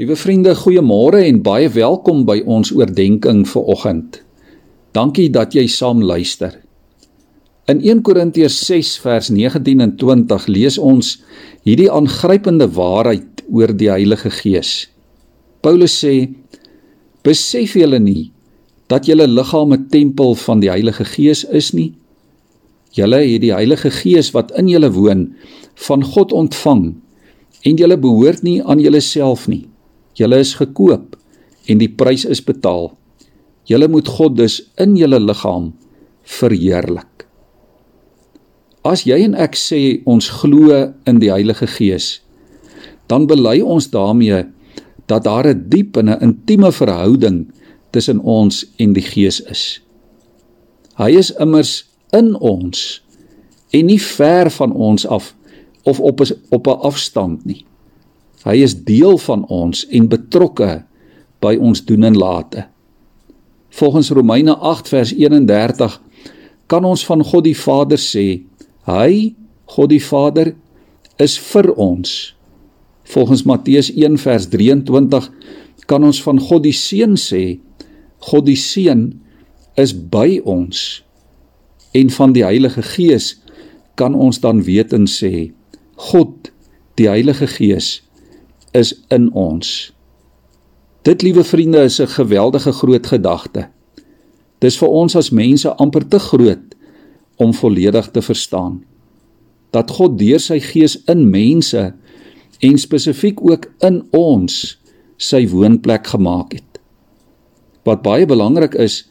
Liewe vriende, goeiemôre en baie welkom by ons oordeenking vir oggend. Dankie dat jy saam luister. In 1 Korintiërs 6 vers 19 en 20 lees ons hierdie aangrypende waarheid oor die Heilige Gees. Paulus sê: "Besef julle nie dat julle liggaam 'n tempel van die Heilige Gees is nie? Julle het die Heilige Gees wat in julle woon van God ontvang en julle behoort nie aan julleself nie." Julle is gekoop en die prys is betaal. Julle moet God dus in julle liggaam verheerlik. As jy en ek sê ons glo in die Heilige Gees, dan bely ons daarmee dat daar 'n diep en 'n intieme verhouding tussen ons en die Gees is. Hy is immers in ons en nie ver van ons af of op 'n op 'n afstand nie. Hy is deel van ons en betrokke by ons doen en late. Volgens Romeine 8 vers 31 kan ons van God die Vader sê, hy, God die Vader, is vir ons. Volgens Matteus 1 vers 23 kan ons van God die Seun sê, God die Seun is by ons. En van die Heilige Gees kan ons dan weet en sê, God, die Heilige Gees, is in ons. Dit liewe vriende is 'n geweldige groot gedagte. Dis vir ons as mense amper te groot om volledig te verstaan dat God deur sy gees in mense en spesifiek ook in ons sy woonplek gemaak het. Wat baie belangrik is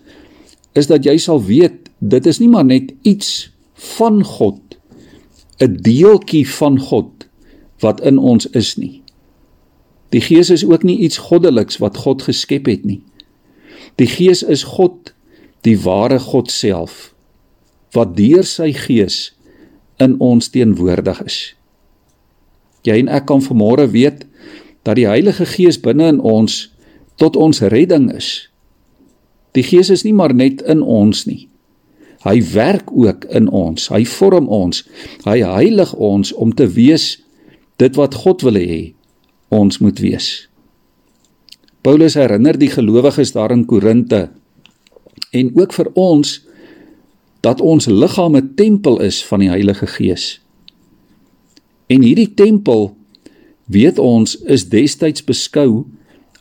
is dat jy sal weet dit is nie maar net iets van God 'n deeltjie van God wat in ons is nie. Die Gees is ook nie iets goddeliks wat God geskep het nie. Die Gees is God, die ware God self, wat deur sy Gees in ons teenwoordig is. Jy en ek kan vanmôre weet dat die Heilige Gees binne in ons tot ons redding is. Die Gees is nie maar net in ons nie. Hy werk ook in ons. Hy vorm ons. Hy heilig ons om te wees dit wat God wil hê ons moet wees. Paulus herinner die gelowiges daar in Korinte en ook vir ons dat ons liggaam 'n tempel is van die Heilige Gees. En hierdie tempel weet ons is destyds beskou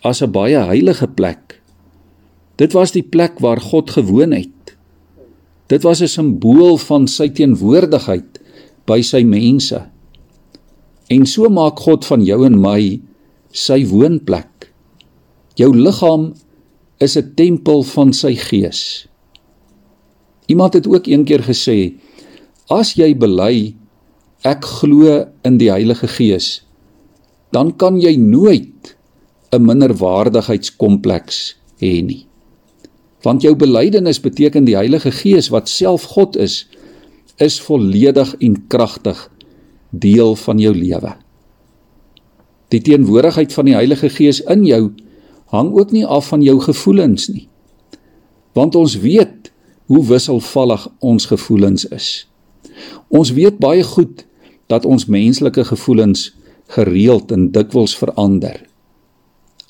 as 'n baie heilige plek. Dit was die plek waar God gewoon het. Dit was 'n simbool van sy teenwoordigheid by sy mense. En so maak God van jou en my sy woonplek. Jou liggaam is 'n tempel van sy gees. Iemand het ook eendag gesê: "As jy bely ek glo in die Heilige Gees, dan kan jy nooit 'n minderwaardigheidskompleks hê nie. Want jou belydenis beteken die Heilige Gees wat self God is, is volledig en kragtig deel van jou lewe. Die teenwoordigheid van die Heilige Gees in jou hang ook nie af van jou gevoelens nie. Want ons weet hoe wisselvallig ons gevoelens is. Ons weet baie goed dat ons menslike gevoelens gereeld en dikwels verander.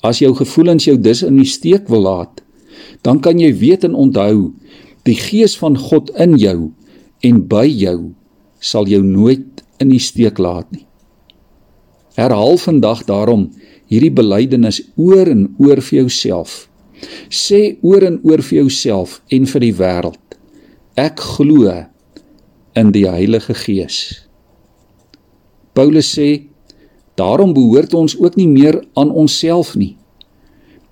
As jou gevoelens jou dus in die steek wil laat, dan kan jy weet en onthou die gees van God in jou en by jou sal jou nooit in die steek laat nie. Herhaal vandag daarom hierdie belydenis oor en oor vir jouself. Sê oor en oor vir jouself en vir die wêreld. Ek glo in die Heilige Gees. Paulus sê daarom behoort ons ook nie meer aan onsself nie.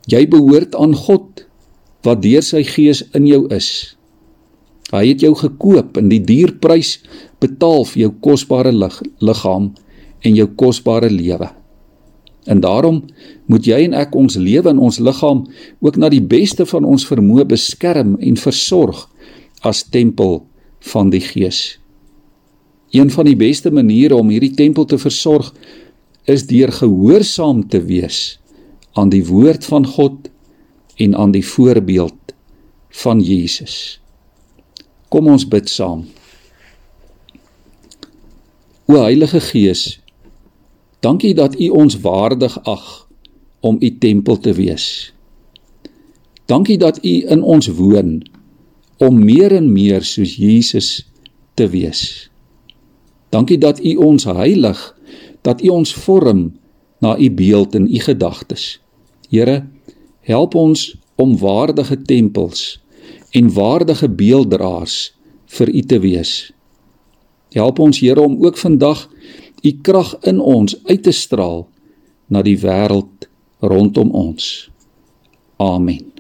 Jy behoort aan God wat deur sy Gees in jou is. Hy het jou gekoop en die dierprys betaal vir jou kosbare liggaam en jou kosbare lewe. En daarom moet jy en ek ons lewe en ons liggaam ook na die beste van ons vermoë beskerm en versorg as tempel van die Gees. Een van die beste maniere om hierdie tempel te versorg is deur gehoorsaam te wees aan die woord van God en aan die voorbeeld van Jesus. Kom ons bid saam. O Heilige Gees, dankie dat U ons waardig ag om u tempel te wees. Dankie dat u in ons woon om meer en meer soos Jesus te wees. Dankie dat u ons heilig, dat u ons vorm na u beeld en u gedagtes. Here, help ons om waardige tempels en waardige beelddraers vir u te wees. Help ons Here om ook vandag u krag in ons uit te straal na die wêreld rondom ons. Amen.